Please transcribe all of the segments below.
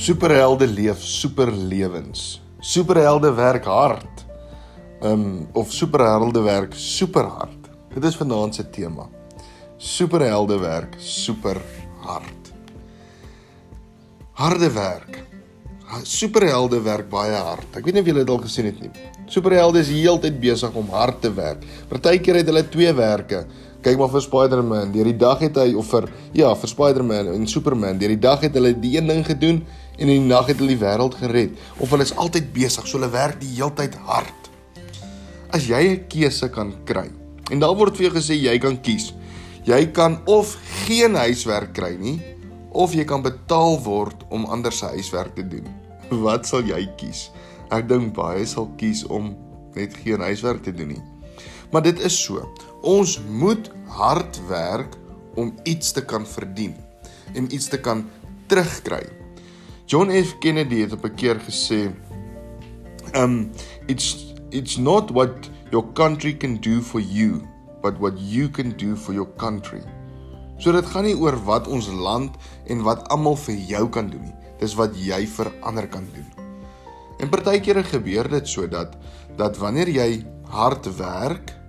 Superhelde leef superlewens. Superhelde werk hard. Um of superhelde werk superhard. Dit is vanaand se tema. Superhelde werk super hard. Harde werk. Superhelde werk baie hard. Ek weet nie of julle dit al gesien het nie. Superhelde is heeltyd besig om hard te werk. Partykeer het hulle twee werke. Kyk maar vir Spider-Man. Deur die dag het hy of vir ja, vir Spider-Man en Superman. Deur die dag het hulle die een ding gedoen en in die nag het hulle die wêreld gered. Of hulle is altyd besig, so hulle werk die heeltyd hard. As jy 'n keuse kan kry. En daar word vir jou gesê jy kan kies. Jy kan of geen huiswerk kry nie of jy kan betaal word om ander se huiswerk te doen. Wat sal jy kies? Ek dink baie sal kies om net geen huiswerk te doen nie. Maar dit is so. Ons moet hard werk om iets te kan verdien en iets te kan terugkry. John F Kennedy het op 'n keer gesê, um it's it's not what your country can do for you, but what you can do for your country. So dit gaan nie oor wat ons land en wat almal vir jou kan doen nie. Dis wat jy vir ander kan doen. En partykeer gebeur dit sodat dat wanneer jy hard werk,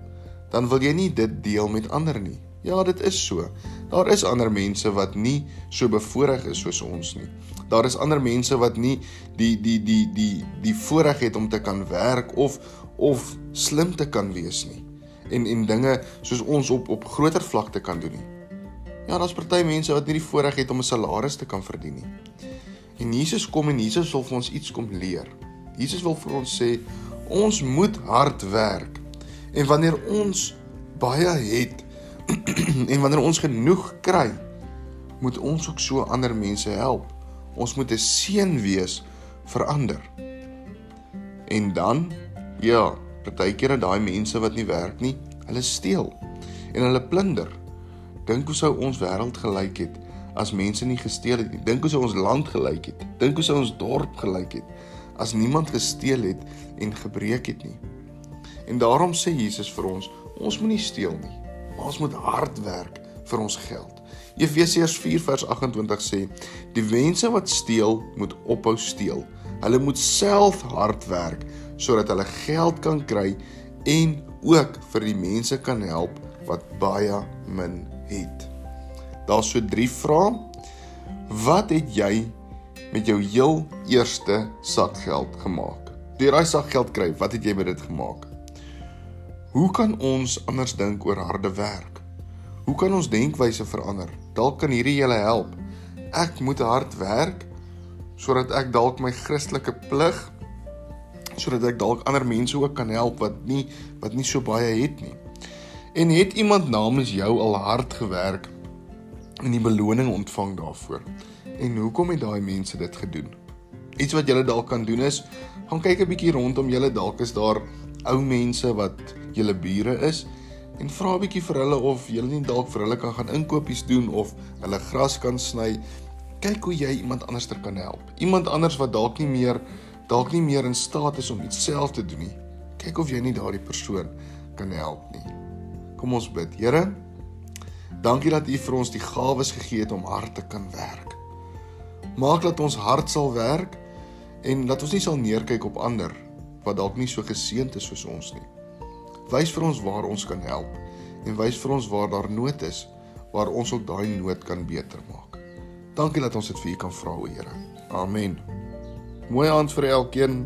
dan wil jy nie dit deel met ander nie. Ja, dit is so. Daar is ander mense wat nie so bevoorreg is soos ons nie. Daar is ander mense wat nie die die die die die voorreg het om te kan werk of of slim te kan wees nie. En en dinge soos ons op op groter vlakte kan doen nie. Ja, daar's party mense wat nie die voorreg het om 'n salaris te kan verdien nie. En Jesus kom en Jesus wil vir ons iets kom leer. Jesus wil vir ons sê ons moet hard werk En wanneer ons baie het en wanneer ons genoeg kry, moet ons ook so ander mense help. Ons moet 'n seën wees vir ander. En dan ja, partykeer daai mense wat nie werk nie, hulle steel en hulle plunder. Dink hoe sou ons wêreld gelyk het as mense nie gesteel het nie. Dink hoe sou ons land gelyk het. Dink hoe sou ons dorp gelyk het as niemand gesteel het en gebreek het nie. En daarom sê Jesus vir ons, ons moenie steel nie, maar ons moet hard werk vir ons geld. Efesiërs 4 vers 28 sê: "Die mense wat steel, moet ophou steel. Hulle moet self hard werk sodat hulle geld kan kry en ook vir die mense kan help wat baie min het." Daar's so 3 vrae. Wat het jy met jou heel eerste sakgeld gemaak? Deur daai sakgeld kry, wat het jy met dit gemaak? Hoe kan ons anders dink oor harde werk? Hoe kan ons denkwyse verander? Dalk kan hierdie julle help. Ek moet hard werk sodat ek dalk my Christelike plig sodat ek dalk ander mense ook kan help wat nie wat nie so baie het nie. En het iemand namens jou al hard gewerk en die beloning ontvang daarvoor? En hoekom het daai mense dit gedoen? Iets wat julle dalk kan doen is gaan kyk 'n bietjie rondom julle dalk is daar ou mense wat julle bure is en vra 'n bietjie vir hulle of julle nie dalk vir hulle kan gaan inkopies doen of hulle gras kan sny. Kyk hoe jy iemand anderster kan help. Iemand anders wat dalk nie meer dalk nie meer in staat is om iets self te doen nie. Kyk of jy nie daardie persoon kan help nie. Kom ons bid. Here, dankie dat U vir ons die gawes gegee het om hard te kan werk. Maak dat ons hard sal werk en dat ons nie sal neerkyk op ander wat dalk nie so geseënd is soos ons nie. Wys vir ons waar ons kan help en wys vir ons waar daar nood is waar ons ook daai nood kan beter maak. Dankie dat ons dit vir U kan vra, o Here. Amen. Mooi aand vir elkeen.